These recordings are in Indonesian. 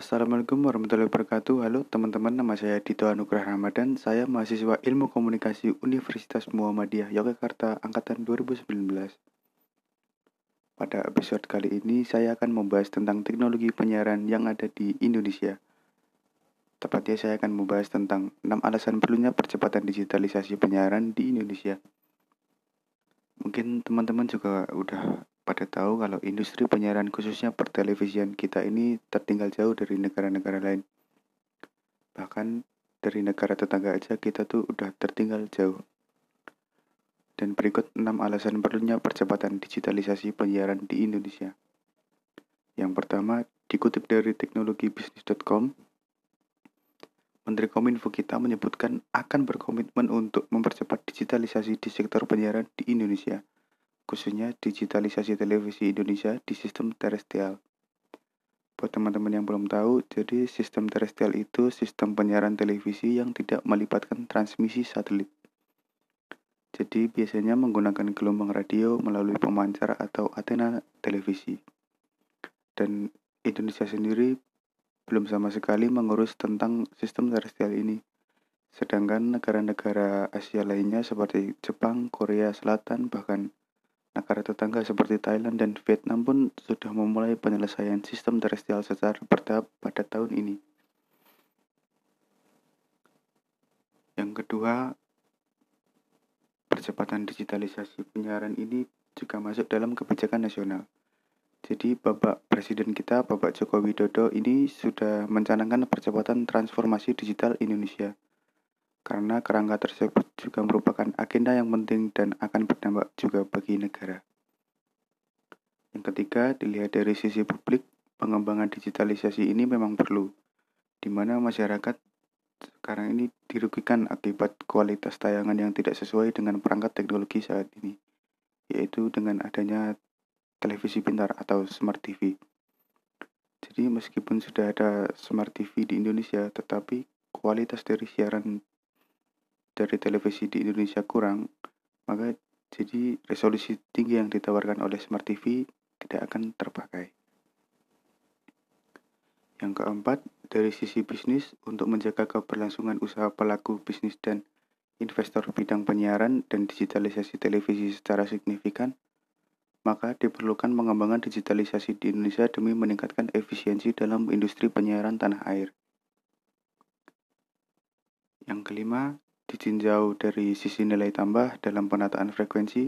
Assalamualaikum warahmatullahi wabarakatuh. Halo teman-teman, nama saya Dito Anugrah Ramadan. Saya mahasiswa Ilmu Komunikasi Universitas Muhammadiyah Yogyakarta angkatan 2019. Pada episode kali ini saya akan membahas tentang teknologi penyiaran yang ada di Indonesia. Tepatnya saya akan membahas tentang 6 alasan perlunya percepatan digitalisasi penyiaran di Indonesia. Mungkin teman-teman juga udah pada tahu kalau industri penyiaran khususnya pertelevisian kita ini tertinggal jauh dari negara-negara lain. Bahkan dari negara tetangga aja kita tuh udah tertinggal jauh. Dan berikut 6 alasan perlunya percepatan digitalisasi penyiaran di Indonesia. Yang pertama, dikutip dari teknologibisnis.com, Menteri Kominfo kita menyebutkan akan berkomitmen untuk mempercepat digitalisasi di sektor penyiaran di Indonesia khususnya digitalisasi televisi Indonesia di sistem terestrial. Buat teman-teman yang belum tahu, jadi sistem terestrial itu sistem penyiaran televisi yang tidak melibatkan transmisi satelit. Jadi biasanya menggunakan gelombang radio melalui pemancar atau antena televisi. Dan Indonesia sendiri belum sama sekali mengurus tentang sistem terestrial ini. Sedangkan negara-negara Asia lainnya seperti Jepang, Korea Selatan, bahkan Negara tetangga seperti Thailand dan Vietnam pun sudah memulai penyelesaian sistem terestrial secara bertahap pada tahun ini. Yang kedua, percepatan digitalisasi penyiaran ini juga masuk dalam kebijakan nasional. Jadi Bapak Presiden kita, Bapak Joko Widodo ini sudah mencanangkan percepatan transformasi digital Indonesia karena kerangka tersebut juga merupakan agenda yang penting dan akan berdampak juga bagi negara. Yang ketiga, dilihat dari sisi publik, pengembangan digitalisasi ini memang perlu, di mana masyarakat sekarang ini dirugikan akibat kualitas tayangan yang tidak sesuai dengan perangkat teknologi saat ini, yaitu dengan adanya televisi pintar atau smart TV. Jadi meskipun sudah ada smart TV di Indonesia, tetapi kualitas dari siaran dari televisi di Indonesia kurang, maka jadi resolusi tinggi yang ditawarkan oleh Smart TV tidak akan terpakai. Yang keempat, dari sisi bisnis, untuk menjaga keberlangsungan usaha pelaku bisnis dan investor bidang penyiaran dan digitalisasi televisi secara signifikan, maka diperlukan pengembangan digitalisasi di Indonesia demi meningkatkan efisiensi dalam industri penyiaran tanah air. Yang kelima, ditinjau dari sisi nilai tambah dalam penataan frekuensi.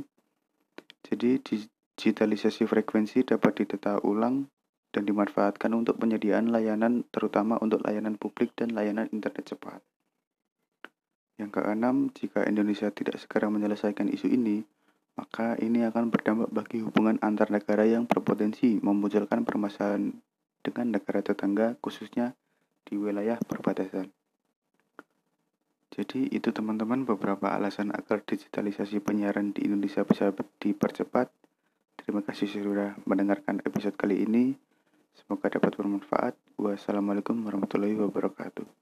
Jadi digitalisasi frekuensi dapat ditata ulang dan dimanfaatkan untuk penyediaan layanan terutama untuk layanan publik dan layanan internet cepat. Yang keenam, jika Indonesia tidak segera menyelesaikan isu ini, maka ini akan berdampak bagi hubungan antar negara yang berpotensi memunculkan permasalahan dengan negara tetangga khususnya di wilayah perbatasan. Jadi itu teman-teman beberapa alasan agar digitalisasi penyiaran di Indonesia bisa dipercepat. Terima kasih sudah mendengarkan episode kali ini. Semoga dapat bermanfaat. Wassalamualaikum warahmatullahi wabarakatuh.